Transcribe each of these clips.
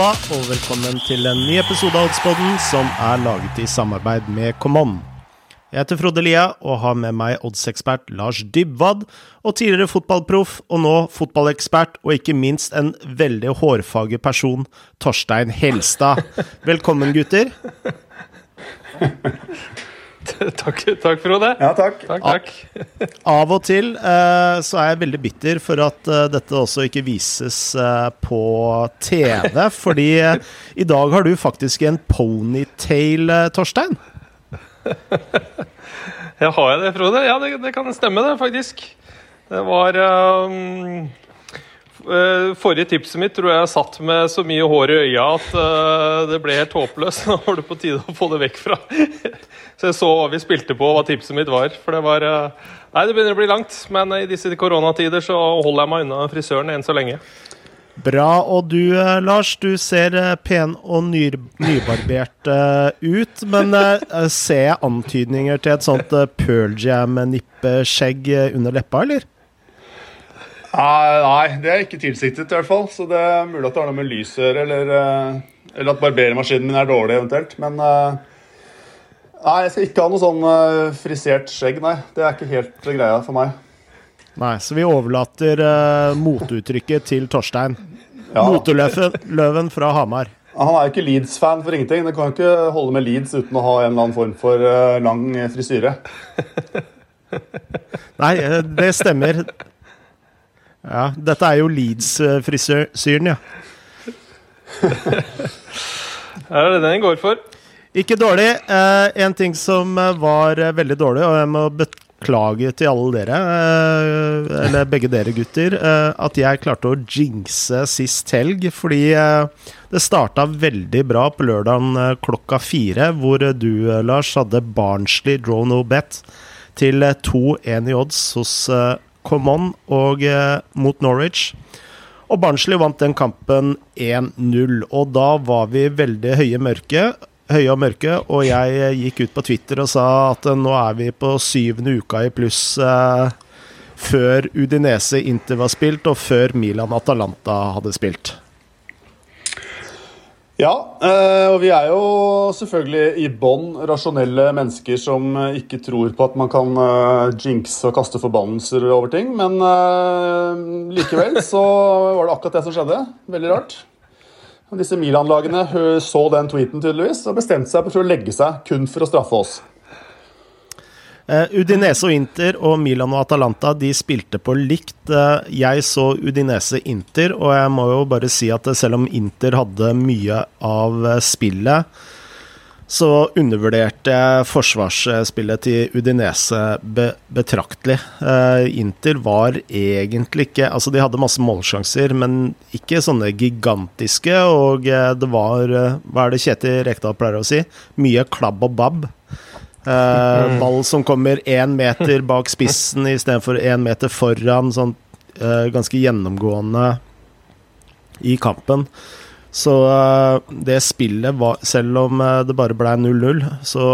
halla, og velkommen til en ny episode av Oddspodden som er laget i samarbeid med Common. Jeg heter Frode Lia og har med meg oddsekspert Lars Dybwad, og tidligere fotballproff og nå fotballekspert, og ikke minst en veldig hårfager person, Torstein Helstad. Velkommen, gutter. takk, takk, Frode. Ja, takk. Takk, takk. Av og til uh, så er jeg veldig bitter for at uh, dette også ikke vises uh, på TV, fordi i dag har du faktisk en ponytail, Torstein. Ja, har jeg det, Frode? Ja, det, det kan stemme, det, faktisk. Det var um, Forrige tipset mitt tror jeg satt med så mye hår i øya at uh, det ble helt håpløst. Nå var det på tide å få det vekk fra. så jeg så hva vi spilte på, hva tipset mitt var. For det var uh, Nei, det begynner å bli langt, men i disse koronatider så holder jeg meg unna frisøren enn så lenge. Bra. Og du, eh, Lars, du ser eh, pen og ny, nybarbert ut. Men ser jeg antydninger til et sånt Pearl Jam-nippeskjegg under leppa, eller? Ah, nei, det er ikke tilsiktet i hvert fall. Så det er mulig at det har noe med lys å gjøre, eller, eller at barbermaskinen min er dårlig eventuelt. Men nei, jeg skal ikke ha noe sånn frisert skjegg, nei. Det er ikke helt greia for meg. Nei, så vi overlater uh, moteuttrykket til Torstein. Ja. Moteløven fra Hamar. Han er jo ikke Leeds-fan for ingenting. Det kan jo ikke holde med Leeds uten å ha en eller annen form for uh, lang frisyre. Nei, eh, det stemmer. Ja, dette er jo Leeds-frisyren, ja. Her er det den går for. Ikke dårlig. Eh, en ting som var veldig dårlig, og jeg må beklage til alle dere, eh, eller begge dere gutter, eh, at jeg klarte å jinxe sist helg. Fordi det starta veldig bra på lørdagen klokka fire, hvor du, Lars, hadde Barnsley draw no bet til 2-1 i odds hos Common og mot Norwich. Og Barnsley vant den kampen 1-0, og da var vi veldig høye mørke høye og mørke, og jeg gikk ut på Twitter og sa at nå er vi på syvende uka i pluss eh, før Udinese Inter var spilt, og før Milan Atalanta hadde spilt. Ja, eh, og vi er jo selvfølgelig i bånn rasjonelle mennesker som ikke tror på at man kan eh, jinxe og kaste forbannelser over ting, men eh, likevel så var det akkurat det som skjedde. Veldig rart. Disse Milan-lagene så den tweeten tydeligvis og bestemte seg for å legge seg kun for å straffe oss. Uh, Udinese og Inter og Milan og Atalanta de spilte på likt. Uh, jeg så Udinese-Inter, og jeg må jo bare si at selv om Inter hadde mye av spillet, så undervurderte jeg forsvarsspillet til Udinese be betraktelig. Inter var egentlig ikke Altså, de hadde masse målsjanser, men ikke sånne gigantiske. Og det var Hva er det Kjetil Rekdal pleier å si? Mye klabb og babb. Ball som kommer én meter bak spissen istedenfor én meter foran, sånn ganske gjennomgående i kampen. Så uh, det spillet var Selv om uh, det bare ble 0-0, så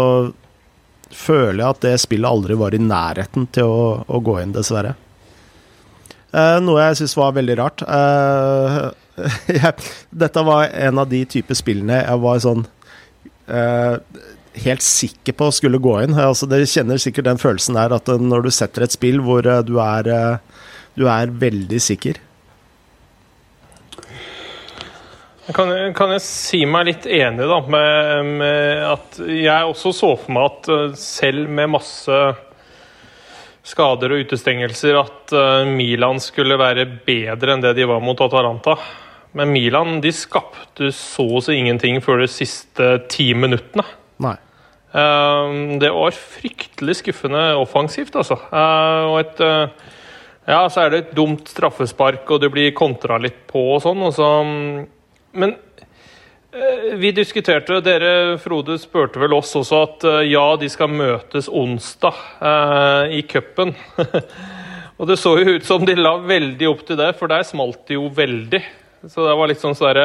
føler jeg at det spillet aldri var i nærheten til å, å gå inn, dessverre. Uh, noe jeg syns var veldig rart. Dette var en av de type spillene jeg var sånn helt sikker på skulle gå inn. Altså, dere kjenner sikkert den følelsen der at når du setter et spill hvor du er, du er veldig sikker Kan, kan, jeg si meg litt enig da, med, med, at jeg også så for meg at eh, selv med masse skader og utestengelser, at eh, Milan skulle være bedre enn det de var mot Atalanta. Men Milan de skapte så å si ingenting før de siste ti minuttene. Eh, det var fryktelig skuffende offensivt, altså. Og et ja, så er det et dumt straffespark, og det blir kontra litt på og sånn. og så men eh, vi diskuterte, dere Frode spurte vel oss også at eh, ja, de skal møtes onsdag eh, i cupen. og det så jo ut som de la veldig opp til det, for der smalt det jo veldig. Så det var litt sånn sånn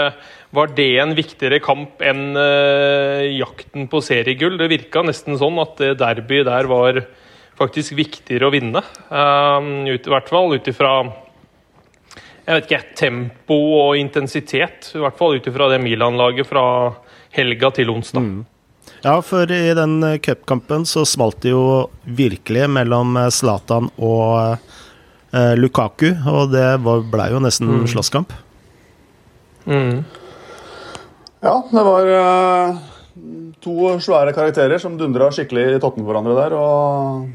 Var det en viktigere kamp enn uh, jakten på seriegull? Det virka nesten sånn at det derbyet der var faktisk viktigere å vinne. Uh, ut, I hvert fall ut ifra jeg vet ikke, tempo og intensitet. I hvert fall ut ifra det Milan-laget fra helga til onsdag. Mm. Ja, for i den eh, cupkampen så smalt det jo virkelig mellom eh, Zlatan og eh, Lukaku, og det blei jo nesten mm. slåsskamp. Mm. Ja, det var uh, to svære karakterer som dundra skikkelig i totten på hverandre der. og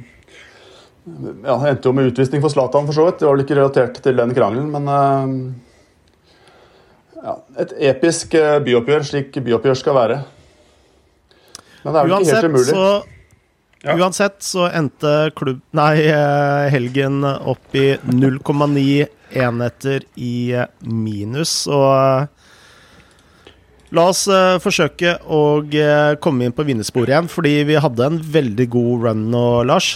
ja, endte jo med utvisning for Zlatan, for så vidt. Det var vel ikke relatert til den krangelen, men uh, ja, Et episk uh, byoppgjør, slik byoppgjør skal være. Men det er vel uansett, ikke helt umulig. Så, ja. Uansett så endte klubb, nei, helgen opp i 0,9 enheter i minus, og La oss forsøke å komme inn på vinnersporet igjen, fordi vi hadde en veldig god run nå, Lars.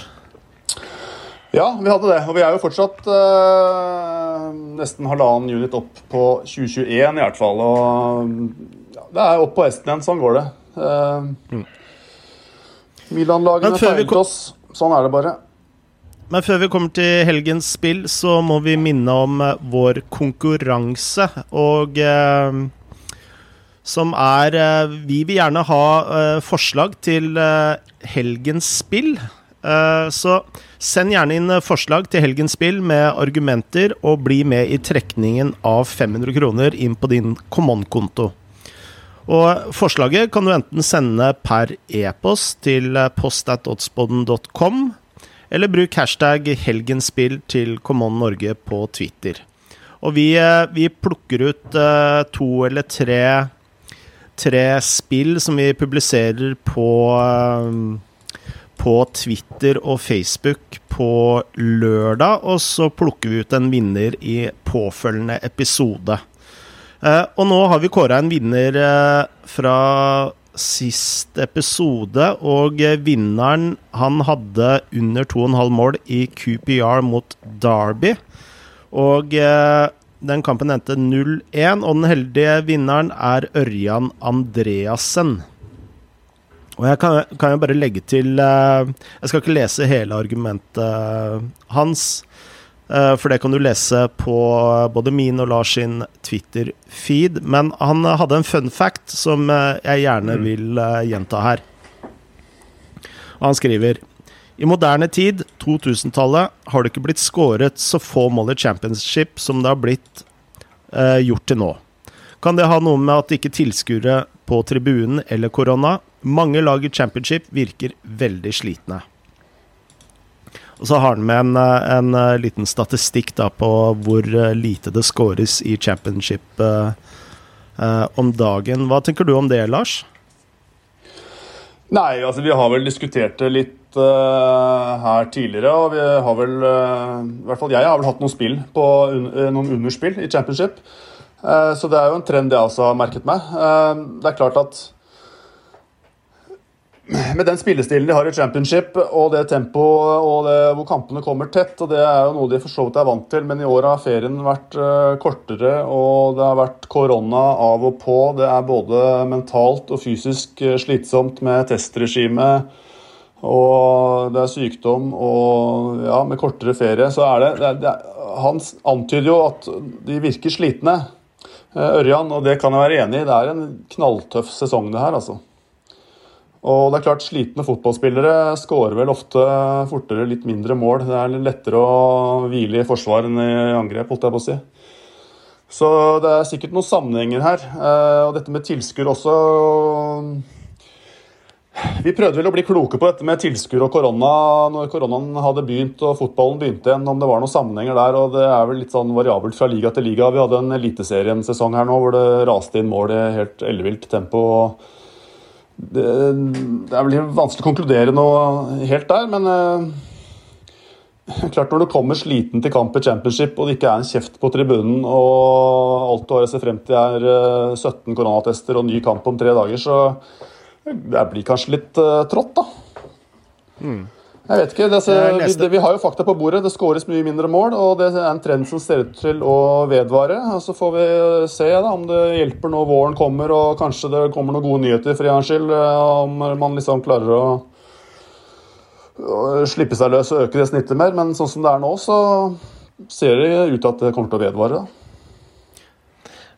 Ja, vi hadde det. Og vi er jo fortsatt eh, nesten halvannen unit opp på 2021 i hvert fall. Og ja, det er opp på hesten igjen. Sånn går det. Mm. Milan-lagene feilet oss. Sånn er det bare. Men før vi kommer til helgens spill, så må vi minne om vår konkurranse. Og som er eh, Vi vil gjerne ha eh, forslag til eh, helgens spill. Så send gjerne inn forslag til helgens spill med argumenter, og bli med i trekningen av 500 kroner inn på din Common-konto. Og Forslaget kan du enten sende per e-post til postatoddsboden.com, eller bruk hashtag helgenspill til Common Norge på Twitter. Og vi, vi plukker ut to eller tre tre spill som vi publiserer på uh, på Twitter og Facebook på lørdag, og så plukker vi ut en vinner i påfølgende episode. Eh, og nå har vi kåra en vinner eh, fra sist episode, og vinneren han hadde under 2,5 mål i QPR mot Derby. Og den kampen endte 0-1, og den heldige vinneren er Ørjan Andreassen. Og jeg kan, kan jo bare legge til uh, Jeg skal ikke lese hele argumentet hans. Uh, for det kan du lese på både min og Lars sin Twitter-feed. Men han hadde en fun fact som jeg gjerne mm. vil gjenta her. Og han skriver i moderne tid, 2000-tallet, har det ikke blitt skåret så få mål i championship som det har blitt eh, gjort til nå. Kan det ha noe med at ikke tilskuere på tribunen eller korona? Mange lag i championship virker veldig slitne. Og så har han med en, eh, en, eh, liten statistikk da på hvor eh, lite det skåres i championship eh, eh, om dagen. Hva tenker du om det, Lars? Nei, altså vi har vel diskutert det litt uh, her tidligere. Og vi har vel uh, I hvert fall jeg har vel hatt noen spill på un noen underspill i championship. Så det er jo en trend jeg også har merket meg. det er klart at med den spillestilen de har i championship, og det tempoet og det, hvor kampene kommer tett, og det er jo noe de for så vidt er vant til, men i år har ferien vært uh, kortere, og det har vært korona av og på. Det er både mentalt og fysisk uh, slitsomt med testregime, og det er sykdom, og ja, med kortere ferie, så er det, det, det Han antyder jo at de virker slitne, uh, Ørjan, og det kan jeg være enig i. Det er en knalltøff sesong, det her, altså. Og det er klart, Slitne fotballspillere skårer vel ofte fortere litt mindre mål. Det er lettere å hvile i forsvar enn i angrep, holdt jeg på å si. Så det er sikkert noen sammenhenger her. Eh, og dette med tilskudd også Vi prøvde vel å bli kloke på dette med tilskudd og korona når koronaen hadde begynt og fotballen begynte igjen, om det var noen sammenhenger der. og Det er vel litt sånn variabelt fra liga til liga. Vi hadde en eliteseriensesong her nå hvor det raste inn mål i helt ellevilt tempo. og det, det, er vel vanskelig å konkludere noe helt der, men eh, klart Når du kommer sliten til kamp i championship og det ikke er en kjeft på tribunen, og alt du har å se frem til er eh, 17 koronatester og ny kamp om tre dager, så det blir kanskje litt eh, trått, da. Mm. Jeg vet ikke. Det, vi, det, vi, har jo fakta på bordet. Det skåres mye mindre mål, og det er en trend som ser ut til å vedvare. og Så får vi se da, om det hjelper når våren kommer og kanskje det kommer noen gode nyheter for en skyld. Eh, om man liksom klarer å, å, slippe seg løs og øke det snittet mer. Men sånn som det er nå, så ser det ut til at det kommer til å vedvare. da.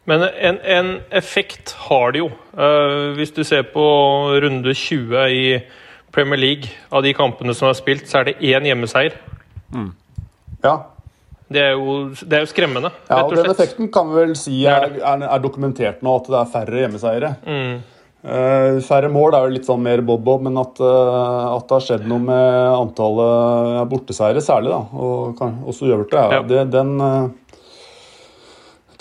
Men en, en effekt har det jo. Uh, hvis du ser på runde 20 i Premier League, av de kampene som er spilt, så er det én hjemmeseier. Mm. Ja. Det er, jo, det er jo skremmende. Ja, og Den effekten kan vi vel si er, er, er dokumentert nå, at det er færre hjemmeseiere. Mm. Uh, færre mål er jo litt sånn mer bob-bob, men at, uh, at, det har skjedd noe med antallet borteseiere særlig, da, og så gjør det ja, ja. det, den uh,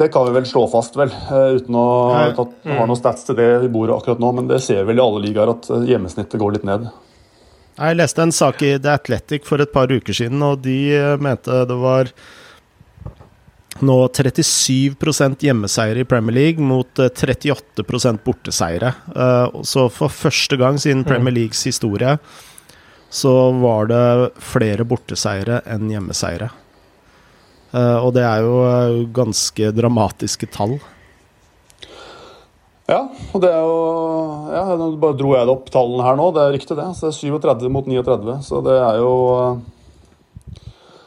det kan vi vel slå fast, vel, uten å ha mm. noen stats til det i bordet akkurat nå. Men det ser vel i alle ligaer, at hjemmesnittet går litt ned. Jeg leste en sak i The Athletic for et par uker siden, og de mente det var nå 37% hjemmeseiere i Premier League mot 38 eh, borteseiere. Eh, så for første gang siden mm. Premier Leagues historie så var det flere borteseiere enn hjemmeseiere. Eh, og det er jo ganske dramatiske tall. Ja, og det er jo ja, Nå bare dro jeg opp tallene her nå. Det er riktig, det. Så det er 37 mot 39. Så det er jo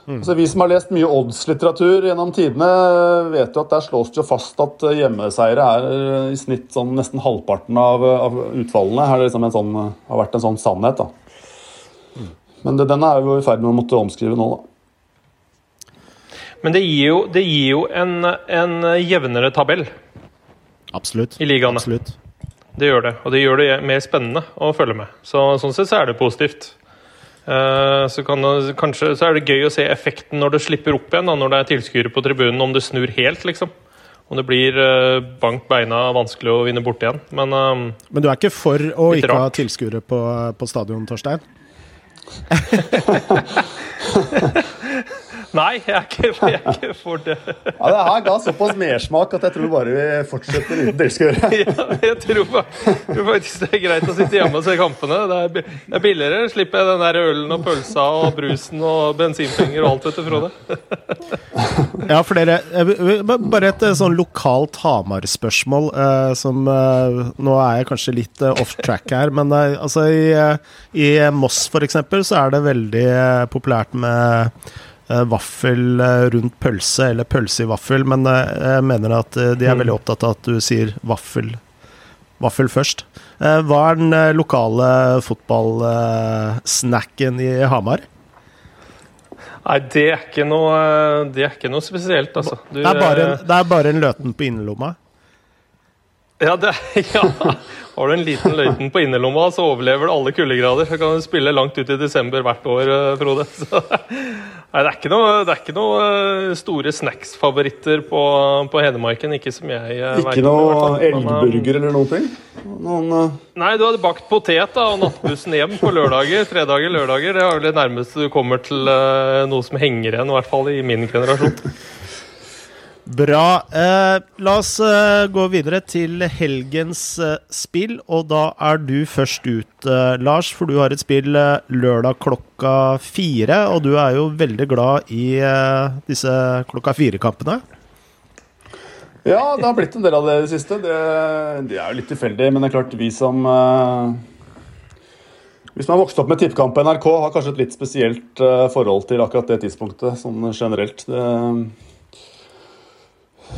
Mm. Altså, vi som har lest mye odds-litteratur gjennom tidene, vet jo at der slås det jo fast at eh, hjemmeseiere er eh, i snitt sånn nesten halvparten av, av utfallene. Her liksom sånn, har vært en sånn sannhet. da. Mm. Men det, den er jo i ferd med å måtte omskrive nå, da. Men det gir jo, det gir jo en, en, jevnere tabell Absolutt. i ligaene. Absolutt. Det gjør det, og det gjør det mer spennende å følge med. Så, sånn sett så er det positivt. Uh, så, det, kanskje, så, er det gøy å se effekten når det slipper opp igjen, da, når det er tilskuere på tribunen, om det snur helt, liksom. Om det blir uh, bank beina vanskelig å vinne bort igjen. Men, uh, Men du er ikke for å ikke rart. ha tilskuere på, på stadion, Torstein? Nei, jeg er ikke, jeg er ikke for det. Ja, Det her ga såpass mersmak at jeg tror bare vi fortsetter uten dere skal gjøre. ja, jeg tror, faktisk det er greit å sitte hjemme og se kampene. Det er, er billigere. Slipper jeg den der ølen og pølsa og brusen og bensinpenger og alt, dette du, Frode. ja, for dere Bare et eh, sånn lokalt Hamar-spørsmål uh, som uh, Nå er jeg kanskje litt off track her, men altså i, i Moss f.eks. så er det veldig populært med Eh, vaffel eh, rundt pølse, eller pølse i vaffel, men eh, jeg mener at de er mm. veldig opptatt av at du sier vaffel, vaffel først. Hva er den lokale fotballsnacken i Hamar? Nei, det er ikke noe, det er ikke noe spesielt, altså. Du, det, er bare en, det er bare en løten på innerlomma? Ja, det, ja. Har du en liten løyten på innerlomma, så overlever du alle kuldegrader. Så kan du spille langt ut i desember hvert år, eh, Frode. Så, nei, det er ikke noe, det ikke noe eh, store snacks-favoritter på, på, Hedmarken. Ikke som jeg uh, Ikke noe elgburger eller noe? Noen, uh... Nei, du hadde bakt potet da, og nattbussen hjem på lørdager. Fredager, lørdager. Det er vel det nærmeste du kommer til noe som henger igjen, i hvert fall i min generasjon. Bra. Eh, la oss eh, gå videre til helgens eh, spill, og da er du først ut, eh, Lars. For du har et spill eh, lørdag klokka fire, og du er jo veldig glad i eh, disse klokka fire-kampene. Ja, det har blitt en del av det i det siste. Det, det, er jo litt tilfeldig, men det er klart vi som hvis man har vokst opp med tippekamp på NRK, har kanskje et litt spesielt forhold til akkurat det tidspunktet sånn generelt. Det,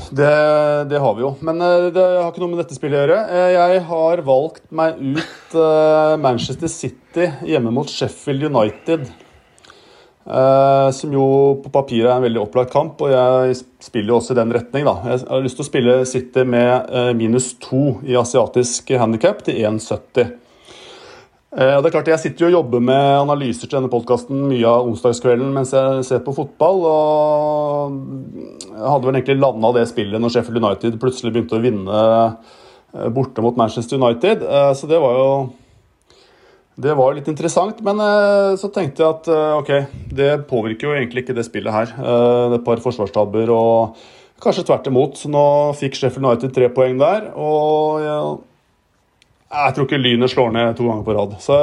det, det, har vi jo. Men eh, det har ikke noe med dette spillet å gjøre. Eh, jeg har valgt meg ut eh, Manchester City hjemme mot Sheffield United. Som jo på papiret er en veldig opplagt kamp, og jeg spiller jo også i den retning. da. Jeg har lyst til å spille City med minus to i asiatisk handikap til 1,70. Eh, det er klart Jeg sitter jo og jobber med analyser til denne podkasten mye av onsdagskvelden mens jeg ser på fotball. og Jeg hadde vel egentlig landa det spillet når Sheffield United plutselig begynte å vinne eh, borte mot Manchester United. Eh, så det var jo det var litt interessant. Men så tenkte jeg at ok, det påvirker jo egentlig ikke det spillet her. Det er et par forsvarstabber og kanskje tvert imot. Nå fikk Sheffield United tre poeng der. og jeg tror ikke Lynet slår ned to ganger på rad. Så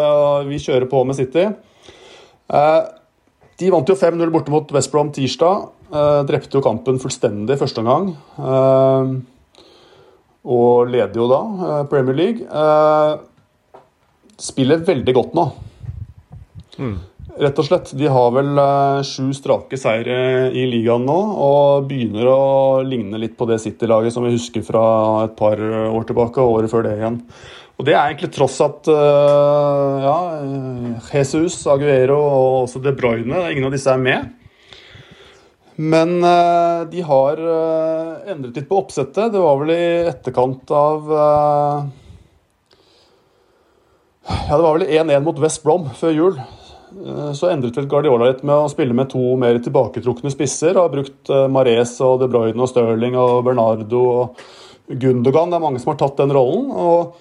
vi kjører på med City. Eh, de vant jo 5-0 borte mot West Brom tirsdag. Eh, drepte jo kampen fullstendig første omgang. Eh, og leder jo da Premier League. Spiller veldig godt nå. Mm. rett og slett. De har vel sju strake seire i ligaen nå, og begynner å ligne litt på det City-laget som vi husker fra et par år tilbake, og året før det igjen. Og det er egentlig tross at uh, ja, Jesus, Aguero og også De Bruyne, ingen av disse er med. Men uh, de har endret litt på oppsettet. Det var vel i etterkant av ja, Det var vel 1-1 mot West Brom før jul. Eh, så endret vel Guardiola litt med å spille med to mer tilbaketrukne spisser. Og Har brukt eh, Mares og De Bruyne og Stirling og Bernardo og Gundogan. Det er mange som har tatt den rollen. og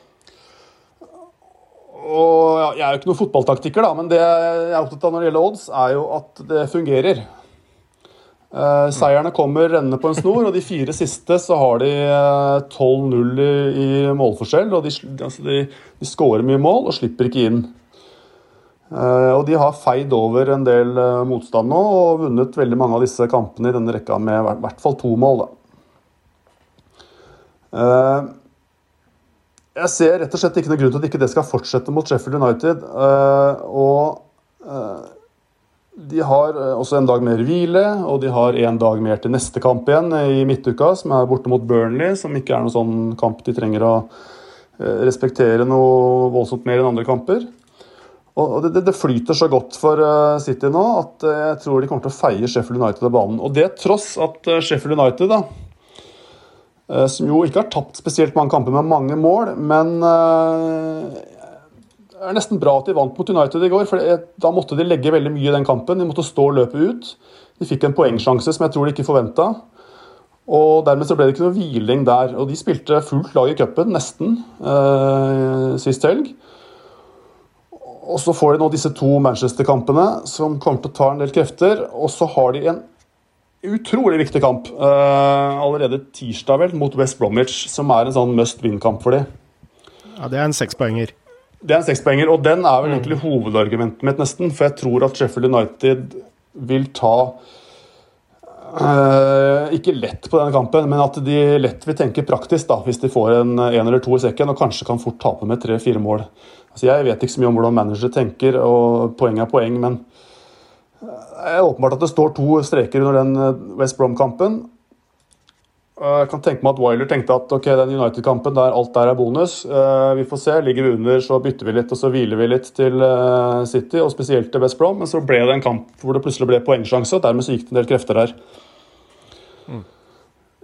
og Jeg er jo ikke noen fotballtaktiker, da, men det jeg er opptatt av når det gjelder odds, er jo at det fungerer. Eh, seierne kommer rennende på en snor, og de fire siste så har de eh, 12-0 i, i, målforskjell. og De, altså de, de skårer mye mål og slipper ikke inn. Eh, og de har feid over en del eh, motstand nå og vunnet veldig mange av disse kampene i denne rekka med i hvert fall to mål. Eh, jeg ser rett og slett ikke noen grunn til at ikke det skal fortsette mot Sheffield United. Og de har også en dag mer hvile, og de har en dag mer til neste kamp igjen i midtuka, som er borte mot Burnley, som ikke er noen sånn kamp de trenger å respektere noe voldsomt mer enn andre kamper. Og det, det, flyter så godt for eh, City nå at eh, jeg tror de kommer til å feie Sheffield United av banen. Og det tross at eh, Sheffield United, da, som jo ikke har tapt spesielt mange kamper med mange mål, men det er nesten bra at de vant mot United i går, for da måtte de legge veldig mye i den kampen. De måtte stå og løpe ut. De fikk en poengsjanse som jeg tror de ikke forventa. Og dermed så ble det ikke noe hviling der. Og de spilte fullt lag i cupen, nesten, eh, sist helg. Og så får de nå disse to Manchester-kampene, som kommer til å ta en del krefter. Og så har de en utrolig viktig kamp uh, allerede tirsdag vel, mot West Bromwich, som er en sånn must win-kamp for dem. Ja, det er en sekspoenger. Det er en sekspoenger, og den er vel egentlig hovedargumentet mitt, nesten. For jeg tror at Sheffield United vil ta Uh, ikke lett på denne kampen, men at de lett vil tenke praktisk da, hvis de får en, en eller to i sekken og kanskje kan fort tape med tre-fire mål. Altså, jeg vet ikke så mye om hvordan manager tenker, og poeng er poeng, men det er åpenbart at det står to streker under den eh, West Brom-kampen. Jeg kan tenke meg at Wiler tenkte at ok, den United-kampen der alt der er bonus. Uh, vi får se. Ligger vi under, så bytter vi litt, og så hviler vi litt til City, og spesielt til West Brom. Men så ble det en kamp hvor det plutselig ble poengsjanse, og dermed så gikk det en del krefter der. Mm.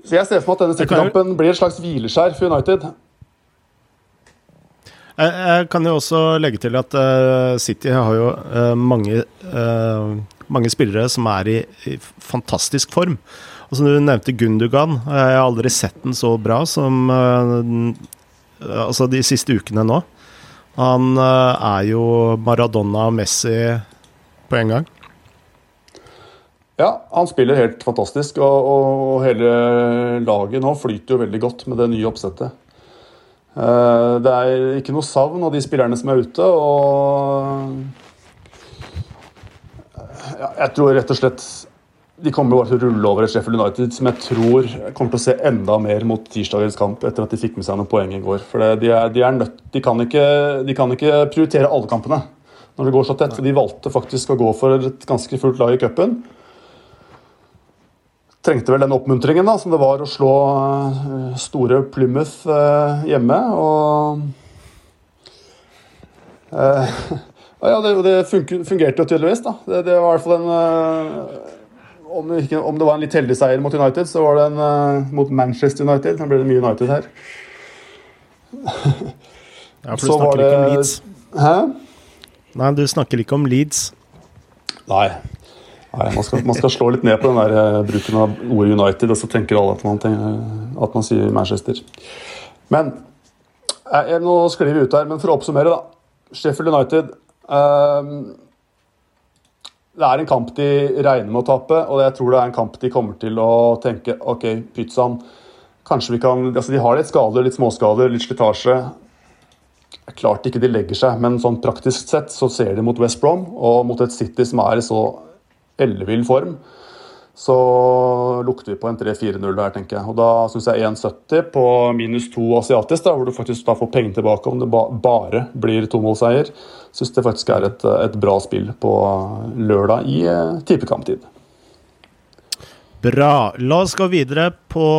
Så jeg ser for meg at denne City-kampen blir et slags hvileskjær for United. Jeg kan jo også legge til at uh, City har jo uh, mange, uh, mange, spillere som er i, i, fantastisk form. Og som du nevnte Gundugan. Jeg har aldri sett den så bra som altså de siste ukene nå. Han er jo Maradona og Messi på en gang. Ja, han spiller helt fantastisk, og, og hele laget nå flyter jo veldig godt med det nye oppsettet. Eh, det er ikke noe savn av de spillerne som er ute. og Jeg tror rett og slett de kommer bare til å rulle over et Sheffield United som jeg tror kommer til å se enda mer mot tirsdagens kamp etter at de fikk med seg noen poeng i går. For de er, de er nødt, de kan, ikke, de kan ikke prioritere alle kampene når det går så tett. De valgte faktisk å gå for et ganske fullt lag i cupen trengte vel den oppmuntringen da, som det var å slå eh, store Plymouth eh, hjemme. Og uh, ja, det, det fungerte jo tydeligvis. da. Det, det, var i hvert fall en om, ikke, om, det var en litt heldig seier mot United, så var det en mot Manchester United. Da ble det mye United her. ja, for du snakker det, ikke om Leeds. Hæ? Nei, du snakker ikke om Leeds. Nei. Nei, man skal, man skal, slå litt ned på den der uh, bruken av ordet United, og så tenker alle at man, tenker, at man sier Manchester. Men jeg, Nå sklir vi ut her, men for å oppsummere, da. Sheffield United um, Det er en kamp de regner med å tape, og jeg tror det er en kamp de kommer til å tenke OK, pizzaen Kanskje vi kan altså De har litt skader, litt småskader, litt slitasje. Klart ikke de legger seg, men sånn praktisk sett så ser de mot West Brom og mot et City som er så ellevill form, så lukter vi på en 3-4-0 der, tenker jeg. Og da syns jeg 1,70 på minus 2 asiatisk, da, hvor du faktisk da får pengene tilbake om det ba bare blir tomålseier, syns det faktisk er et, et, bra spill på lørdag i eh, tipekamptid. Bra. La oss gå videre på,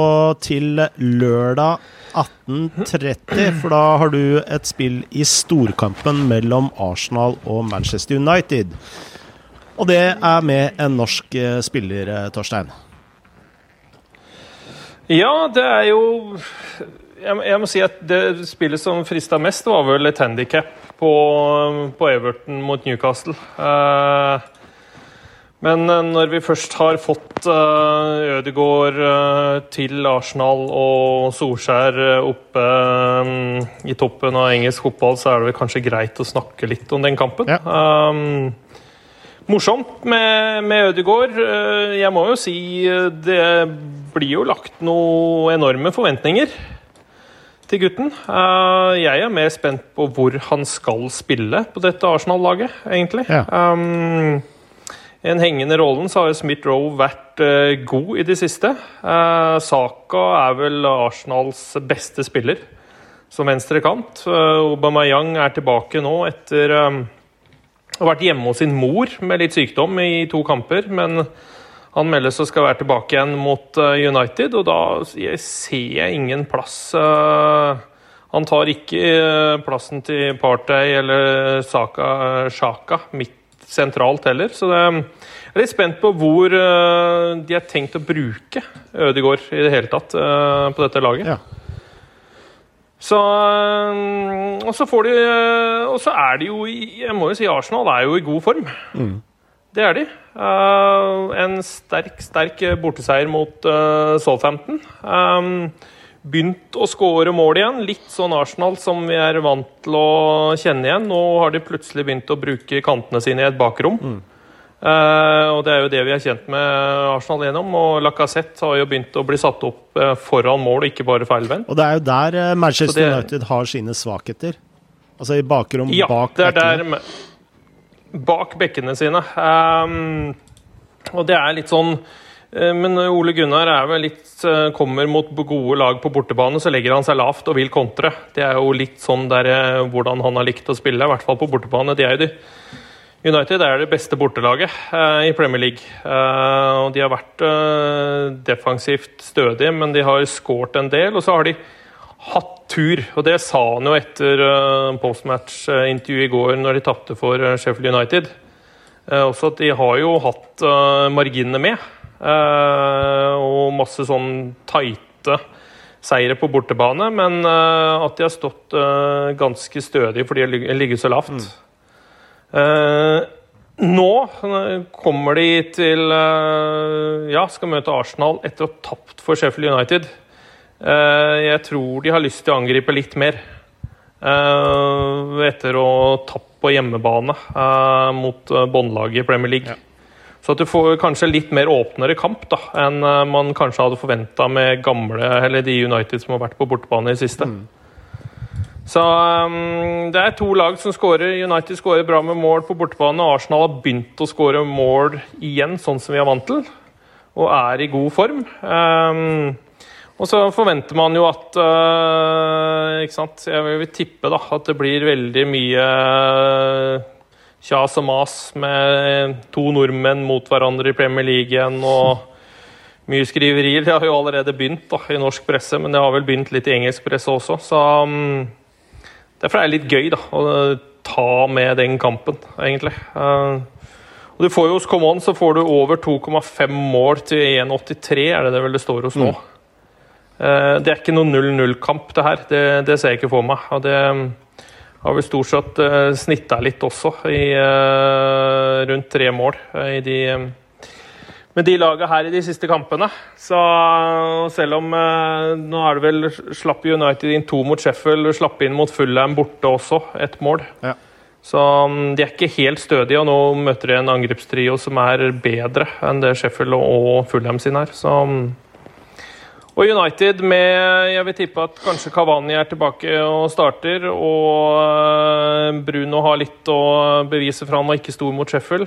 til lørdag 18.30, for da har du et spill i storkampen mellom Arsenal og Manchester United. Og det er med en norsk eh, spiller, eh, Torstein. Ja, det er jo jeg, jeg må si at det spillet som frista mest, var vel et handikap på, på, Everton mot Newcastle. Uh, men når vi først har fått uh, Ødegaard uh, til Arsenal og Solskjær oppe um, i toppen av engelsk fotball, så er det vel kanskje greit å snakke litt om den kampen. Ja. Um, morsomt med, med Ødegaard. Eh, jeg må jo si eh, det blir jo lagt noen enorme forventninger til gutten. Eh, jeg er mer spent på hvor han skal spille på dette Arsenal-laget, egentlig. Ja. Um, en hengende rollen så har Smith-Roe vært uh, god i det siste. Saka er vel Arsenals beste spiller som venstre kant. Aubameyang er tilbake nå etter har vært hjemme hos sin mor med litt sykdom i to kamper, men han meldes å skal være tilbake igjen mot eh, United, og da ser jeg ingen plass. Eh, han tar ikke eh, plassen til Partey eller Saka Shaka midt sentralt heller, så det jeg er litt spent på hvor de har tenkt å bruke Ødegaard i det hele tatt på dette laget. Ja. Så øh, Og så får de øh, Og så er de jo Jeg må jo si Arsenal er jo i god form. Mm. Det er de. Uh, en sterk, sterk borteseier mot Southampton. Begynt å skåre mål igjen. Litt sånn Arsenal som vi er vant til å kjenne igjen. Nå har de plutselig begynt å bruke kantene sine i et bakrom. Mm. Uh, og Det er jo det vi er kjent med Arsenal gjennom. og Lacassette har jo begynt å bli satt opp uh, foran mål, ikke bare feilvendt. Og det er jo der uh, Manchester det, United har sine svakheter. Altså i bakrom ja, bak det er bekkene. der Bak bekkene sine. Um, og det er litt sånn men Ole Gunnar er vel litt, kommer mot gode lag på bortebane, så legger han seg lavt og vil kontre. Det er jo litt sånn der, hvordan han har likt å spille, i hvert fall på bortebane. Det er jo de United er det beste bortelaget eh, i Premier League. Eh, og De har vært eh, defensivt stødige, men de har skåret en del. Og så har de hatt tur, og det sa han jo etter postmatch-intervjuet i går når de tapte for Sheffield United. også at de har jo hatt marginene med, og masse sånn tighte seire på bortebane. Men at de har stått ganske stødig fordi de har ligget så lavt. Mm. Uh, nå kommer de til uh, Ja, skal møte Arsenal etter å ha tapt for Sheffield United. Uh, jeg tror de har lyst til å angripe litt mer. etter å ha tapt på hjemmebane mot båndlaget i Premier League. Ja. Så at du får kanskje litt mer åpnere kamp da, enn man kanskje hadde forventa med gamle, eller de United som har vært på bortebane i siste. Mm. Så um, det er to lag som skårer. United skårer bra med mål på bortebane. Arsenal har begynt å skåre mål igjen, sånn som vi er vant til, og er i god form. Um, og så forventer man jo at uh, ikke sant? Jeg vil tippe da, at det blir veldig mye uh, kjas og mas med to nordmenn mot hverandre i Premier League igjen. og mye skriverier. Det har jo allerede begynt da, i norsk presse, men det har vel begynt litt i engelsk presse også. Så um, Derfor er det litt gøy da, å ta med den kampen, egentlig. Uh, og du får jo Hos Common så får du over 2,5 mål til 1,83, er det det vel det står hos nå. Mm. Uh, det er ikke noen 0-0-kamp, det her. Det, det, ser jeg ikke for meg. Og det har vi stort sett snitta litt også, i rundt tre mål i de med de laga her i de siste kampene. Så selv om eh, Nå er det vel slapp United inn to mot Sheffield, slapp inn mot Fulham borte også, ett mål. Ja. Så mm, de er ikke helt stødige, og nå møter de en angrepstrio som er bedre enn det Sheffield og Fulham sin er. Så mm. og United med Jeg vil tippe at kanskje Kavani er tilbake og starter. Og eh, Bruno har litt å bevise for han var ikke stor mot Sheffield.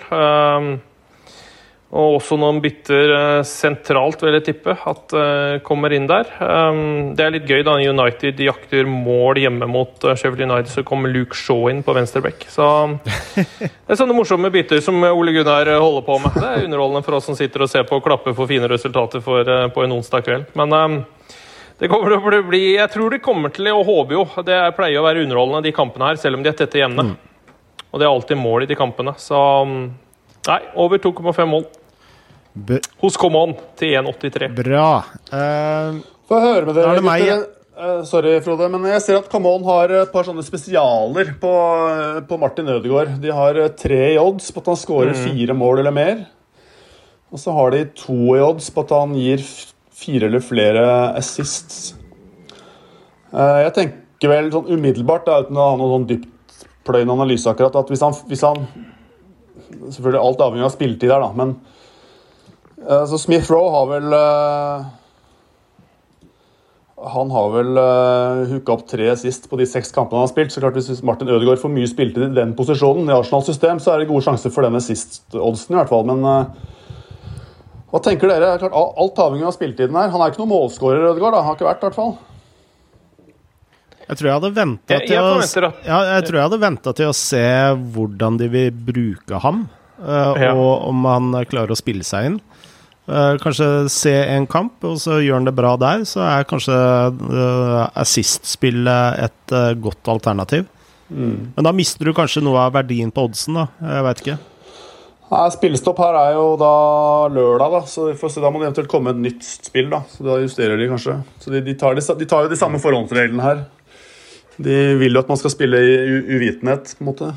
Eh, Og også noen bytter eh, sentralt, vil jeg tippe, at uh, kommer inn der. Um, det er litt gøy da United jakter mål hjemme mot uh, Sheffield United, så kommer Luke Shaw inn på venstreback. Så det er sånne morsomme bytter som Ole Gunnar holder på med. Det er underholdende for oss som sitter og ser på og klapper for fine resultater for, uh, på en onsdag kveld. Men um, det kommer til å bli Jeg tror det kommer til, og håper jo, det pleier å være underholdende de kampene her, selv om de er tette jevne. Mm. Og det er alltid mål i de kampene. Så um, nei, over 2,5 mål. B Hos Common til 1,83. Bra. Uh, Få høre med dere. Er det meg. Uh, sorry, Frode, men jeg ser at Common har et par sånne spesialer på, uh, på Martin Ødegaard. De har tre i odds på at han skårer Mm. fire mål eller mer. Og så har de to i odds på at han gir fire eller flere assists. Uh, jeg tenker vel sånn umiddelbart, da, uten å ha noen sånn dyptpløyende analyse akkurat, at hvis han, hvis han Selvfølgelig alt avhengig av spilletid her, da, men uh, Så Smith Roe har vel uh, han har vel uh, hooka opp tre sist på de seks kampene han har spilt. så klart Hvis Martin Ødegaard får mye spilte i den posisjonen, i Arsenals system, så er det gode sjanser for denne sist-oddsen, i hvert fall. Men uh, hva tenker dere? Det er klart, al- Alt avhengig av spilletiden her. Han er ikke noen målskårer, Ødegaard. da. Han har ikke vært, i hvert fall. jeg tror jeg hadde venta til, ja, jeg jeg ventet til å se hvordan de vil bruke ham, uh, Ja. og om han klarer å spille seg inn. Uh, kanskje se en kamp, og så gjør han det bra der. Så er kanskje uh, assist-spillet et uh, godt alternativ. Mm. Men da mister du kanskje noe av verdien på oddsen, da. Jeg veit ikke. Nei, Spillestopp her er jo da lørdag, da, så vi får se, da må det eventuelt komme et nytt spill. da, så Da justerer de kanskje. Så De, de, tar, de, de tar jo de samme forhåndsreglene her. De vil jo at man skal spille i uvitenhet, på en måte.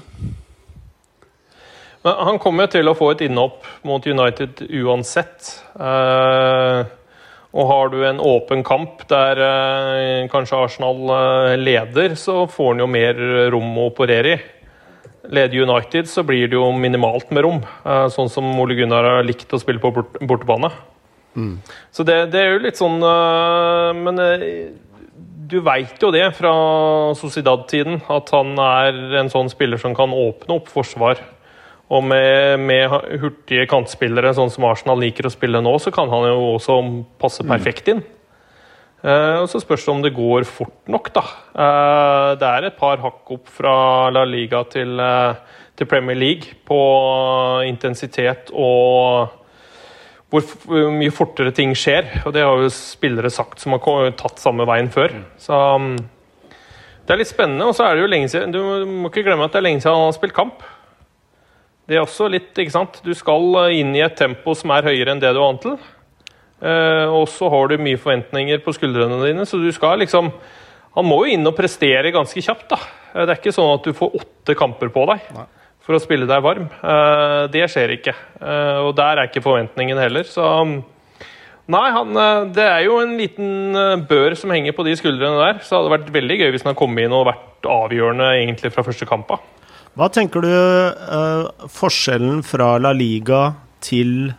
Han kommer til å få et innhopp mot United uansett. Eh, og har du en åpen kamp der eh, kanskje Arsenal eh, leder, så får han jo mer rom å operere i. Leder United, så blir det jo minimalt med rom. sånn som Ole Gunnar har likt å spille på bortebane. bortebane. Så det, det er jo litt sånn Men du veit jo det fra Sociedad-tiden, at han er en sånn spiller som kan åpne opp forsvar. Og med, med hurtige kantspillere, sånn som Arsenal liker å spille nå, så kan han jo også passe perfekt inn. Uh, og Så spørs det om det går fort nok, da. Uh, det er et par hakk opp fra La Liga til, uh, til Premier League på intensitet og hvor mye fortere ting skjer. Og det har jo spillere sagt som har tatt samme veien før. Så um, det er litt spennende. Og så er det jo lenge siden Du må ikke glemme at det er lenge siden han har spilt kamp. Det er også litt, ikke sant. Du skal eh, inn i et tempo som er høyere enn det du er vant til. Eh, og så har du mye forventninger på skuldrene dine, så du skal liksom Han må jo inn og prestere ganske kjapt, da. Eh, Det er ikke sånn at du får åtte kamper på deg for å spille deg varm. Det skjer ikke. Og der er ikke forventningen heller, så um, Nei, han, det er jo en liten bør som henger på de skuldrene der. Så det hadde vært veldig gøy hvis han kom inn og vært avgjørende egentlig fra første kamp av. Hva tenker du uh, forskjellen fra La Liga til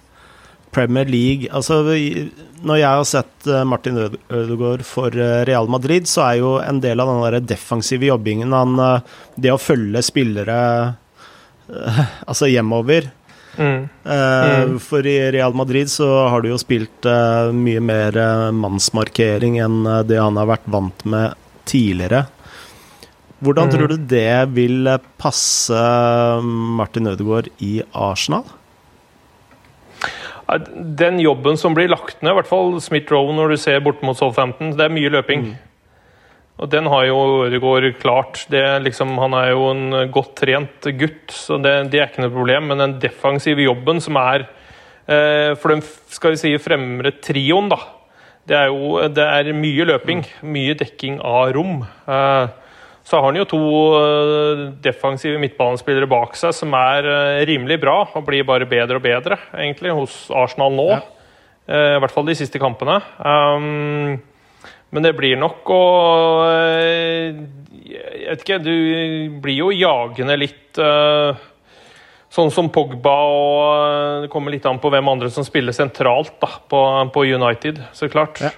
Premier League? Altså, vi- når jeg har sett eh, Martin Øde- Ødegaard for eh, Real Madrid, så er jo en del av den der defensive jobbingen han, Det å følge spillere uh, altså hjemover. Mm. Eh, For i Real Madrid så har du jo spilt mye mer mannsmarkering enn det han har vært vant med tidligere. Hvordan Mm. tror du det vil passe Martin Ødegaard i Arsenal? Den jobben som blir lagt ned, i hvert fall Smith-Rowe når du ser bort mot Southampton, det er mye løping. Og den har jo Ødegaard klart. Det er liksom, han er jo en godt trent gutt, så det, det er ikke noe problem. Men den defensive jobben som er eh, for den skal vi si fremre trioen, da. Det er jo det er mye løping, mye dekking av rom. Eh, så har han jo to eh, defensive midtbanespillere bak seg som er eh, rimelig bra og blir bare bedre og bedre, egentlig, hos Arsenal nå. Ja. Eh, I hvert fall de siste kampene. Um, men det blir nok å Jeg vet ikke, du blir jo jagende litt uh, Sånn som Pogba og Det kommer litt an på hvem andre som spiller sentralt da, på, på United, så klart. Ja.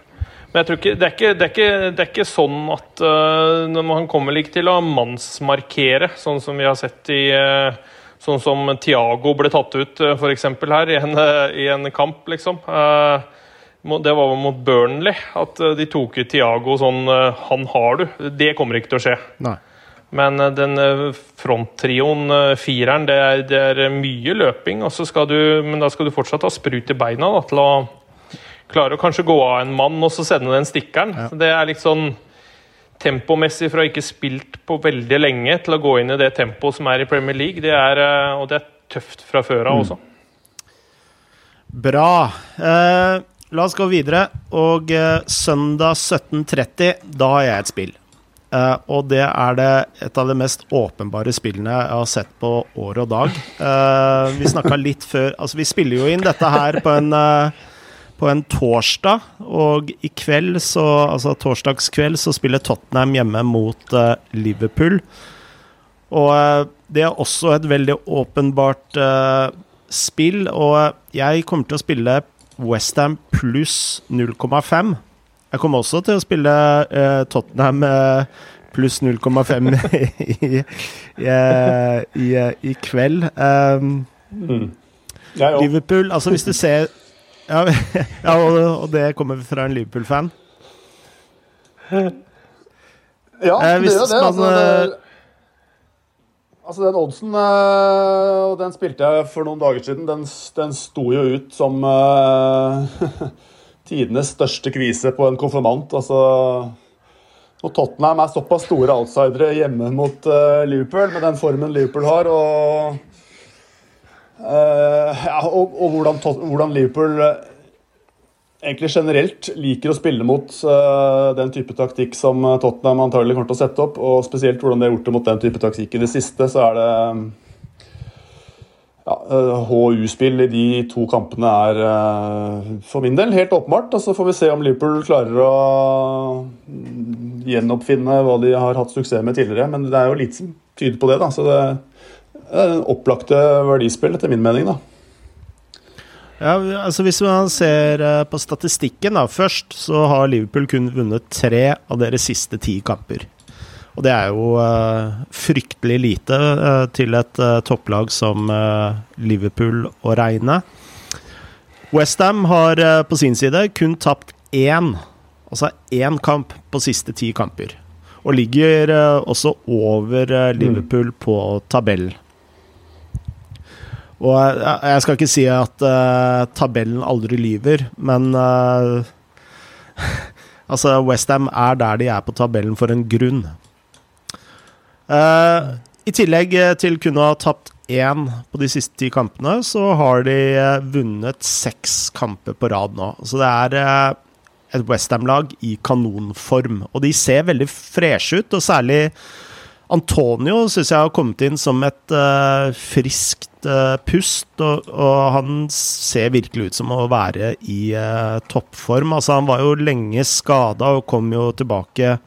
Men jeg tror ikke, det, er ikke, det, er ikke, det er ikke sånn at uh, når man kommer ikke til å mannsmarkere, sånn som vi har sett i uh, Sånn som Tiago ble tatt ut uh, for eksempel her i en, i en kamp, liksom. Det var mot Burnley at de tok ut Tiago sånn Han har du. Det kommer ikke til å skje. Nei. Men den fronttrioen, fireren, det er, det er mye løping. Du, men da skal du fortsatt ha sprut i beina da, til å klare å kanskje gå av en mann og så sende den stikkeren. Ja. Det er litt sånn tempomessig fra ikke spilt på veldig lenge til å gå inn i det tempoet som er i Premier League. Det er, eh, og det er tøft fra før av mm. også. Bra. Eh, la oss gå videre. Og eh, søndag 17.30, da har jeg et spill. Eh, og det er det et av de mest åpenbare spillene jeg har sett på år og dag. Eh, vi snakka litt før Altså, vi spiller jo inn dette her på en eh, på en torsdag. Og i kveld, så, altså torsdagskveld, så spiller Tottenham hjemme mot uh, Liverpool. Og uh, det er også et veldig åpenbart uh, spill. Og jeg kommer til å spille Westham pluss 0,5. Jeg kommer også til å spille Tottenham pluss 0,5 i, i, i, i, kveld. Um, mm. Liverpool Altså, hvis du ser ja, ja og, det kommer fra en Liverpool-fan. Ja, eh, det gjør det. Altså, det, altså, den oddsen Og den spilte jeg for noen dager siden. Den, den sto jo ut som uh, tidenes største kvise på en konfirmant. Altså og Tottenham er såpass store outsidere hjemme mot uh, Liverpool, med den formen Liverpool har. og ja, og, og hvordan, hvordan, Liverpool uh, egentlig generelt liker å spille mot uh, den type taktikk som Tottenham antagelig kommer til å sette opp, og spesielt hvordan de har gjort det mot den type taktikk i det siste, så er det ja, HU-spill i de to kampene er for min del helt åpenbart. Og så får vi se om Liverpool klarer å mm, gjenoppfinne hva de har hatt suksess med tidligere. Men det er jo lite som tyder på det. da, så det opplagte verdispill, etter min mening. da. Ja, altså Hvis man ser eh, på statistikken da, først, så har Liverpool kun vunnet tre av deres siste ti kamper. Og det er jo uh, fryktelig lite uh, til et uh, topplag som Liverpool å regne. Westham har på sin side kun tapt én, altså én kamp på siste ti kamper. Og ligger også over Liverpool mm. på tabellen. Og jeg skal ikke si at uh, tabellen aldri lyver, men uh, Altså, Westham er der de er på tabellen for en grunn. Uh, I tillegg til kun å ha tapt én på de siste ti kampene, så har de vunnet seks kamper på rad nå. Så det er et Westham-lag i kanonform. Og de ser veldig freshe ut, og særlig Antonio syns jeg har kommet inn som et uh, friskt uh, pust, og, og, han ser virkelig ut som å være i uh, toppform. Altså, han var jo lenge skada og kom jo tilbake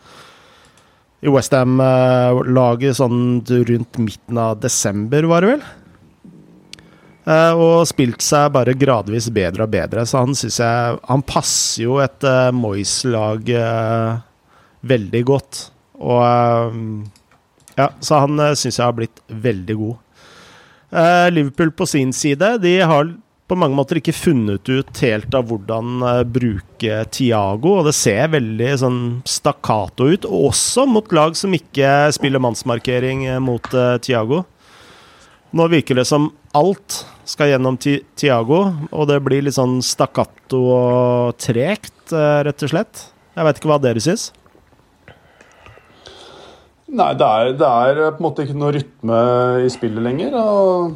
i Westham-laget sånn rundt midten av desember, var det vel? og spilt seg bare gradvis bedre og bedre, så han syns jeg Han passer jo et Moyes-lag veldig godt. Og ja, så han uh, eh, syns jeg har blitt veldig god. Uh, Liverpool på sin side de har på mange måter ikke funnet ut helt av hvordan uh, bruke Tiago, og det ser veldig sånn stakkato ut, også mot lag som ikke spiller mannsmarkering uh, mot uh, Tiago. Nå virker det som alt skal gjennom ti Tiago, og det blir litt sånn stakkato og tregt, rett og slett. Jeg veit ikke hva dere syns? Nei, det er, det er, på en måte ikke noe rytme i spillet lenger. og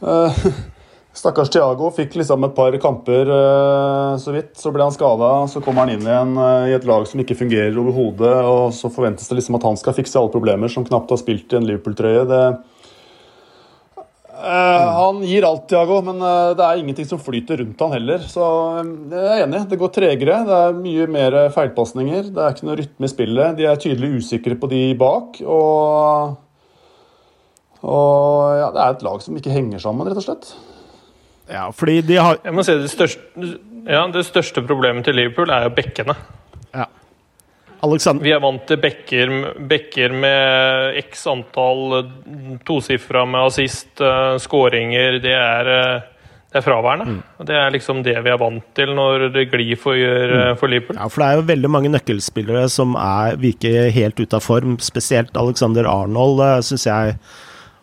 uh, Stakkars Thiago fikk liksom et par kamper uh, så vidt. Så ble han skada, så kommer han inn igjen uh, i et lag som ikke fungerer overhodet. Og så forventes det liksom at han skal fikse alle problemer som knapt har spilt i en Liverpool-trøye. Det, Uh, han gir alt, Tiago, men uh, det er ingenting som flyter rundt han heller. Så um, jeg er enig. Det går tregere. Det er mye mer feilpasninger. Det er ikke noe rytme i spillet. De er tydelig usikre på de bak. Og, og ja, det er et lag som ikke henger sammen, rett og slett. Ja, fordi de har Jeg må si det største, ja, det største problemet til Liverpool er jo bekkene. Ja. Alexander Vi er vant til bekker, bekker med x antall tosifra med assist, uh, skåringer. Det er, eh, det er fraværende. Mm. Det er liksom det vi er vant til når det glir for, uh, for Liverpool. Ja, for det er jo veldig mange nøkkelspillere som er, virker helt ute av form. Spesielt Alexander Arnold uh, syns jeg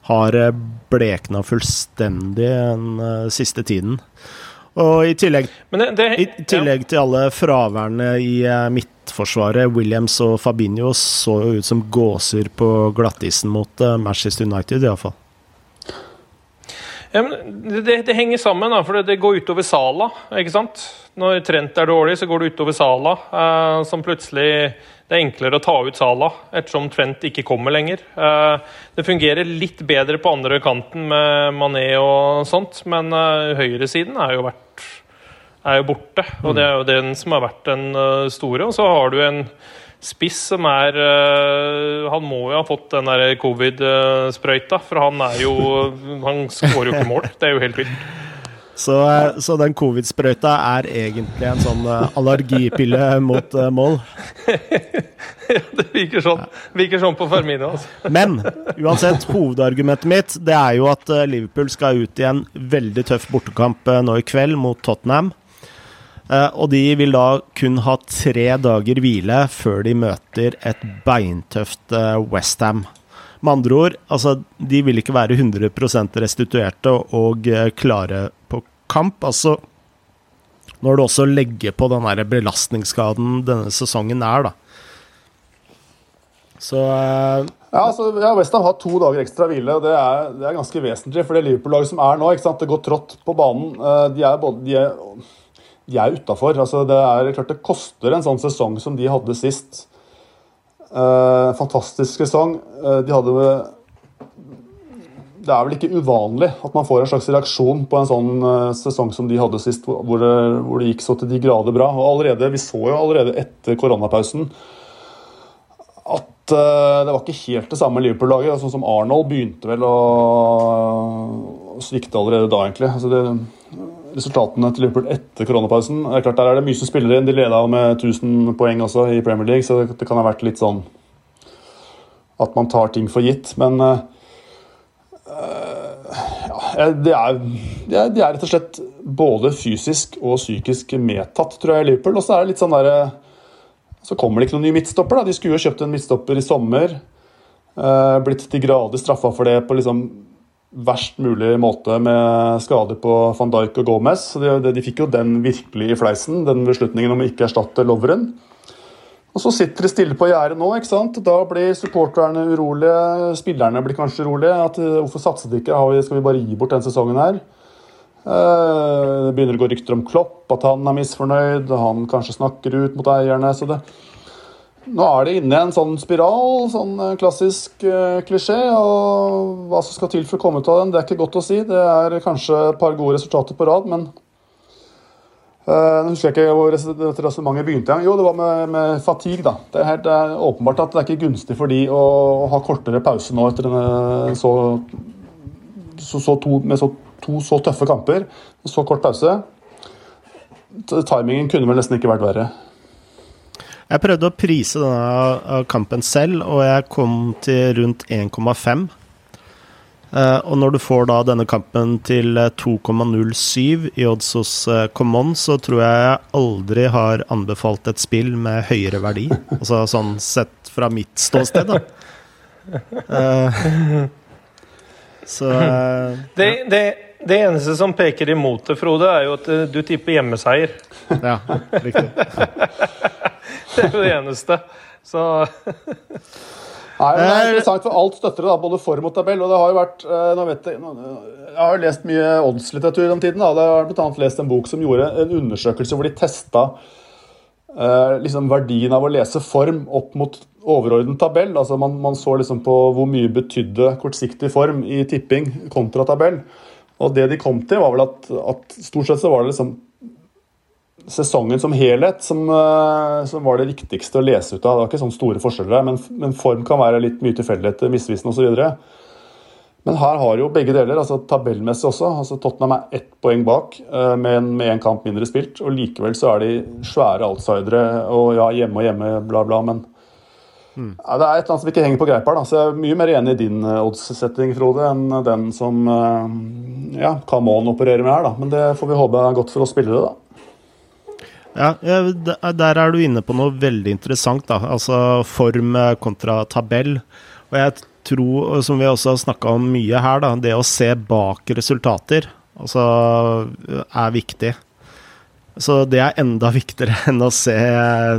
har blekna fullstendig den uh, siste tiden. Og i tillegg, det, det, i tillegg til alle fraværende i uh, midtforsvaret, Williams og Fabinho så jo ut som gåser på glattisen mot uh, Manchester United, iallfall. Ja, det, det henger sammen, da, for det, det går utover Sala. ikke sant? Når Trent er dårlig, så går det utover Sala. Eh, som plutselig Det er enklere å ta ut Sala, ettersom Trent ikke kommer lenger. Eh, det fungerer litt bedre på andre kanten med Mané og sånt, men eh, høyresiden har jo, vært, er jo borte. Og det er jo den som har vært den eh, store. Og så har du en spiss som er øh, Han må jo ha fått den der covid-sprøyta, for han er jo Han skårer jo ikke mål. Det er jo helt vilt. Så, eh, så den covid-sprøyta er egentlig en sånn eh, allergipille mot uh, mål. Det virker sånn, virker sånn på Fermino. Altså. Men uansett, hovedargumentet mitt det er jo at eh, Liverpool skal ut i en veldig tøff bortekamp eh, nå i kveld mot Tottenham. Eh, Og de vil da kun ha tre dager hvile før de møter et beintøft Westham. Med andre ord, altså, de vil ikke være 100 restituerte og eh, klare på kamp. Altså, når du også legger på den der belastningsskaden denne sesongen er, da. Så eh, Ja, altså, ja, Westham har to dager ekstra hvile. og Det er, det er ganske vesentlig. For det Liverpool-laget som er nå, ikke sant? det går trått på banen. eh, De er, både, de er, de er utafor. Altså, det er klart det koster en sånn sesong som de hadde sist. Eh, fantastisk sesong. Eh, de hadde Det er vel ikke uvanlig at man får en slags reaksjon på en sånn eh, sesong som de hadde sist, hvor det, hvor det gikk så til de grader bra. Og allerede, Vi så jo allerede etter koronapausen at eh, det var ikke helt det samme Liverpool-laget. Sånn som Arnold begynte vel å, svikte allerede da, egentlig. Altså det, resultatene til Liverpool etter koronapausen det er klart Der er det mye som spiller inn. De leda med 1000 poeng også i Premier League, så det, kan ha vært litt sånn at man tar ting for gitt. Men uh, ja, det er, de er, de er rett og slett både fysisk og psykisk medtatt, tror jeg, i Liverpool. Og så er det litt sånn der, så kommer det ikke noen ny midtstopper. da. De skulle jo kjøpt en midtstopper i sommer. Uh, blitt til grader straffa for det på liksom verst mulig måte med skader på van Dijk og Gomez. De, de fikk jo den virkelig i fleisen, den beslutningen om å ikke erstatte Loveren. Og så sitter de stille på gjerdet nå. ikke sant? Da blir supporterne urolige. Spillerne blir kanskje urolige. At, uh, hvorfor satset de ikke? Vi, skal vi bare gi bort den sesongen her? Uh, det begynner å gå rykter om Klopp, at han er misfornøyd. Han kanskje snakker ut mot eierne. så det nå er det inne i en sånn spiral, sånn uh, klassisk uh, klisjé. Og hva som skal til for å komme ut av den, det er ikke godt å si. Det er kanskje et par gode resultater på rad, men uh, Nå husker jeg ikke hvor dette resonnementet begynte. Jo, det var med, med fatigue. da. Det er, helt, det er åpenbart at det er ikke gunstig for de å, å ha kortere pause nå etter denne så, så, så to, med så, to så tøffe kamper. Så kort pause. Timingen kunne vel nesten ikke vært verre. Jeg prøvde å prise denne kampen selv, og jeg kom til rundt 1,5. Uh, og når du får da denne kampen til uh, 2,07 i odds hos uh, Common, så tror jeg jeg aldri har anbefalt et spill med høyere verdi. altså sånn sett fra mitt ståsted, da. Uh, så uh, Det, det, det eneste som peker imot det, Frode, er jo at du tipper hjemmeseier. Ja, riktig. Det er det eneste. Så Nei, Det er interessant, for alt støtter det, da, både form og tabell. og det har jo vært, eh, nå vet Jeg jeg har jo lest mye oddslitteratur den tiden. da, Jeg har bl.a. lest en bok som gjorde en undersøkelse hvor de testa eh, liksom verdien av å lese form opp mot overordnet tabell. altså Man, man så liksom på hvor mye betydde kortsiktig form i tipping kontra tabell. Og det de kom til, var vel at, at stort sett så var det liksom sesongen som helhet som, eh, som var det viktigste å lese ut av. Det var ikke sånne store forskjeller, men, men form kan være litt mye tilfeldigheter, misvisende osv. Men her har jo begge deler, altså tabellmessig også. altså Tottenham er ett poeng bak uh, med én kamp mindre spilt. og Likevel så er de svære outsidere. og ja, Hjemme og hjemme, bla, bla. Men mm. ja, det er et eller annet som ikke henger på greip her. så Jeg er mye mer enig i din uh, oddssetting, Frode, enn den som ja, Camon opererer med her. da, Men det får vi håpe er godt for oss spillere, da. Ja, Der er du inne på noe veldig interessant. da, altså Form kontra tabell. Og jeg tror, som vi også har snakka om mye her, da, det å se bak resultater altså, er viktig. Så det er enda viktigere enn å se,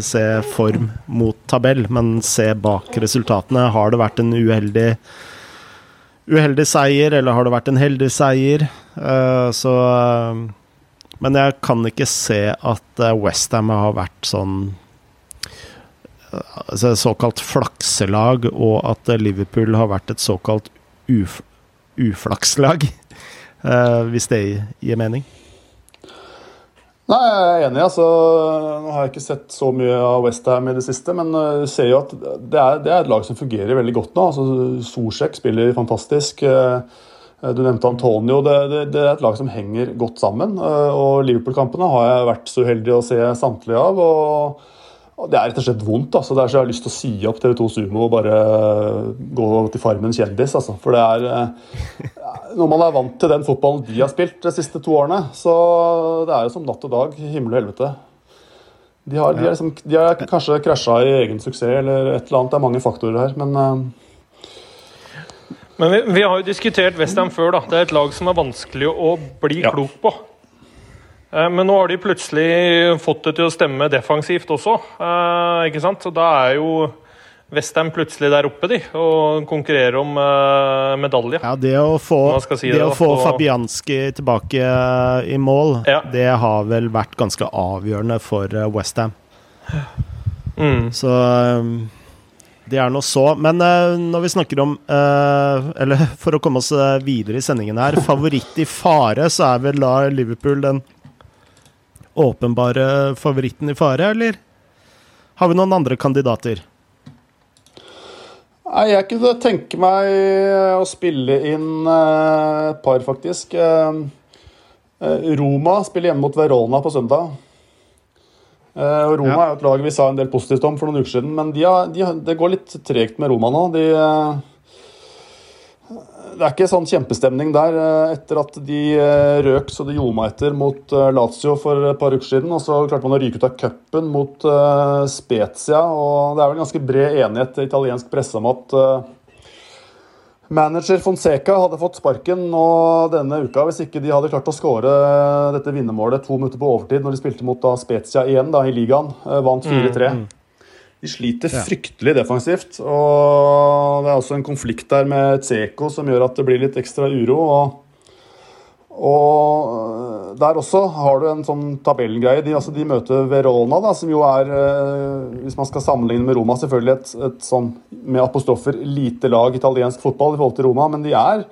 se, form mot tabell, men se bak resultatene. Har det vært en uheldig, uheldig seier, eller har det vært en heldig seier? Uh, så uh, Men jeg kan ikke se at uh, Westham har vært sånn altså såkalt flakselag, og at Liverpool har vært et såkalt uf uflakslag. Hvis det gir mening? Nei, jeg er enig. altså, Nå har jeg ikke sett så mye av Westham i det siste, men uh, ser jo at det er, det er, et lag som fungerer veldig godt nå. altså Solsjek spiller fantastisk. Uh, du nevnte Antonio. Det, det, det, er et lag som henger godt sammen. og Liverpool-kampene har jeg vært så uheldig å se samtlige av. og det er rett og slett vondt. altså. Det er så Jeg har lyst til å si opp TV2 Sumo og bare gå til Farmen kjendis. altså. For det er eh, Når man er vant til den fotballen de har spilt de siste to årene, så det er jo som natt og dag, himmel og helvete. De har, de, er liksom, de har kanskje krasja i egen suksess eller et eller annet. Det er mange faktorer her, men. Men vi, vi, har jo diskutert Westham før. da. Det er et lag som er vanskelig å bli ja. klok på. Eh, men nå har de plutselig fått det til å stemme defensivt også. Eh, ikke sant? Så da er jo Westham plutselig der oppe, de, og konkurrerer om uh, medalje. Ja, det å få, si det, det å få Fabianski tilbake uh, i mål, ja. det har vel vært ganske avgjørende for uh, Westham. Mm. Så um, det er nå så. Men uh, når vi snakker om Eller for å komme oss videre i sendingen her, favoritt i fare, så er vel da Liverpool den åpenbare favoritten i fare, eller har vi noen andre kandidater? Nei, Jeg kunne tenke meg å spille inn eh, et par, faktisk. Eh, eh, Roma spiller hjemme mot Verona på søndag. Roma ja. er jo et lag vi sa en del positivt om for noen uker siden, men de har, de det går litt tregt med Roma nå. De det er ikke sånn kjempestemning der eh, etter at de eh, røk så det gjorde etter mot eh, Lazio for et par uker siden. Og så klarte man å ryke ut av cupen mot Spezia. Og det er vel ganske bred enighet i italiensk presse om at manager Fonseca hadde fått sparken nå denne uka hvis ikke de hadde klart å skåre dette vinnermålet to minutter på overtid når de spilte mot da Spezia igjen da, i ligaen. Vant 4-3. Mm, mm. De sliter fryktelig defensivt. og Det er også en konflikt der med Tseko som gjør at det blir litt ekstra uro. og, og eh, Der også har du en sånn tabellgreie. De, altså, de møter Verona, da, som jo er, eh, hvis man skal sammenligne med Roma, selvfølgelig et, et sånn med apostrofer lite lag italiensk fotball i forhold til Roma. Men de er,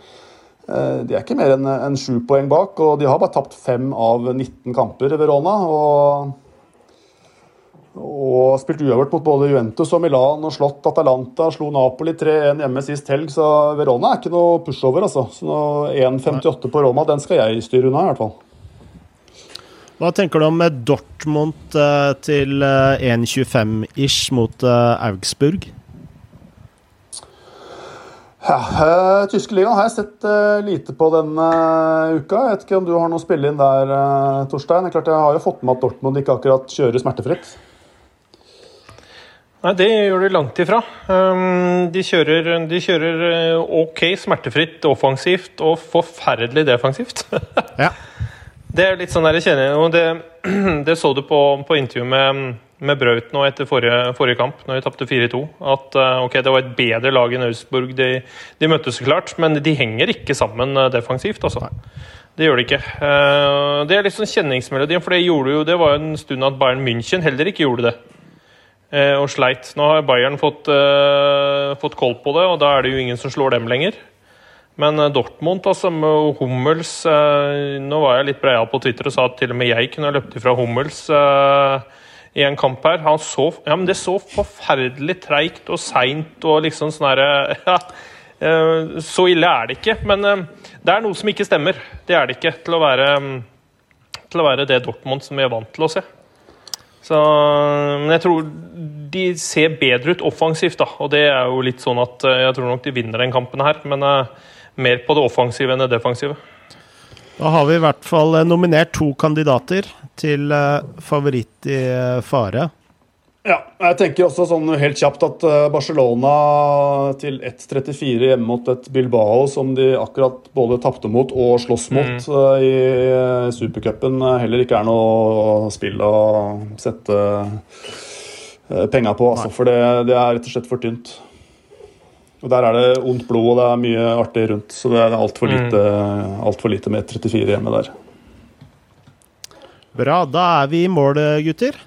eh, de er ikke mer enn en sju poeng bak, og de har bare tapt fem av 19 kamper i Verona. og og spilt uavgjort mot både Juventus og Milan og slått Atalanta. Slo Napoli 3-1 hjemme sist helg, så Verona er ikke noe pushover. altså. Så 1,58 på Roma, den skal jeg styre unna, i hvert fall. Hva tenker du om Dortmund eh, til 1,25-ish eh, mot eh, Augsburg? Ja, Tyske ligaen har jeg sett lite på denne uka. Jeg vet ikke om du har noe å spille inn der, Torstein. Det er klart Jeg har jo fått med at Dortmund ikke akkurat kjører smertefritt. Nei, det gjør de langt ifra. Um, de kjører, de kjører eh, ok smertefritt offensivt og forferdelig defensivt. ja. Det er litt sånn der jeg kjenner og det, det så du på, på intervjuet med, med Braut nå etter forrige, forrige kamp, når de tapte 4-2. At uh, ok, det var et bedre lag enn Augsburg. De, de møttes så klart, men de henger ikke sammen uh, defensivt. altså. Det gjør de ikke. Det er litt sånn kjenningsmelodien, for det gjorde jo, det var en stund at Bayern München heller ikke gjorde det. Eh, og sleit. Nå har Bayern fått, uh, fått koll på det, og da er det jo ingen som slår dem lenger. Men uh, Dortmund, altså, med Hummels Nå var jeg litt breia på Twitter og sa at til og med jeg kunne løpt ifra Hummels i en kamp her. Han så, ja, men det så forferdelig treigt og seint og liksom sånn herre ja, eh, så ille er det ikke. Men eh, det er noe som ikke stemmer. Det er det ikke til å være, til å være det Dortmund som vi er vant til å se. Så, men jeg tror de ser bedre ut offensivt, da. Og det er jo litt sånn at jeg tror nok de vinner den kampen her. Men mer på det offensive enn det defensive. Da har vi i hvert fall nominert to kandidater til favoritt i fare. Ja, jeg tenker også sånn helt kjapt at eh, Barcelona til 1.34 hjemme mot et Bilbao som de akkurat både tapte mot og slåss mot mm. I eh, supercupen, heller ikke er noe spill å sette penga på. Altså, for det, det, er rett og slett for tynt. Og Der er det ondt blod og det er mye artig rundt, så det er altfor lite, mm. alt for lite med 1.34 hjemme der. Bra. Da er vi i mål, gutter.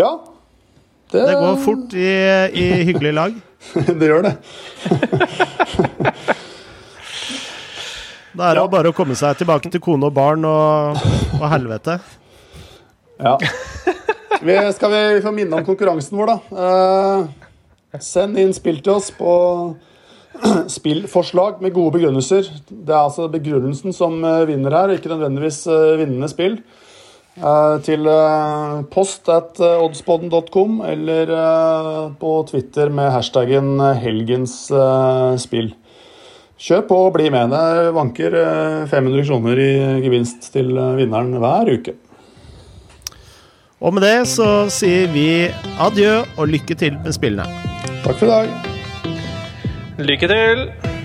Ja. Det, det går fort i, i hyggelig lag. det gjør det. Da er det ja. bare å komme seg tilbake til kone og barn og, og helvete. Ja. Vi, skal vi få minne om konkurransen vår, da? Eh, send inn spill til oss på spillforslag med gode begrunnelser. Det er altså begrunnelsen som eh, vinner her, ikke nødvendigvis eh, vinnende spill. Eh, til eh, post at eh, oddspodden.com eller på Twitter med hashtaggen 'helgens spill'. Kjøp og bli med. Det vanker 500 kroner i gevinst til vinneren hver uke. Og med det så sier vi adjø og lykke til med spillene. Takk for i dag. Lykke til.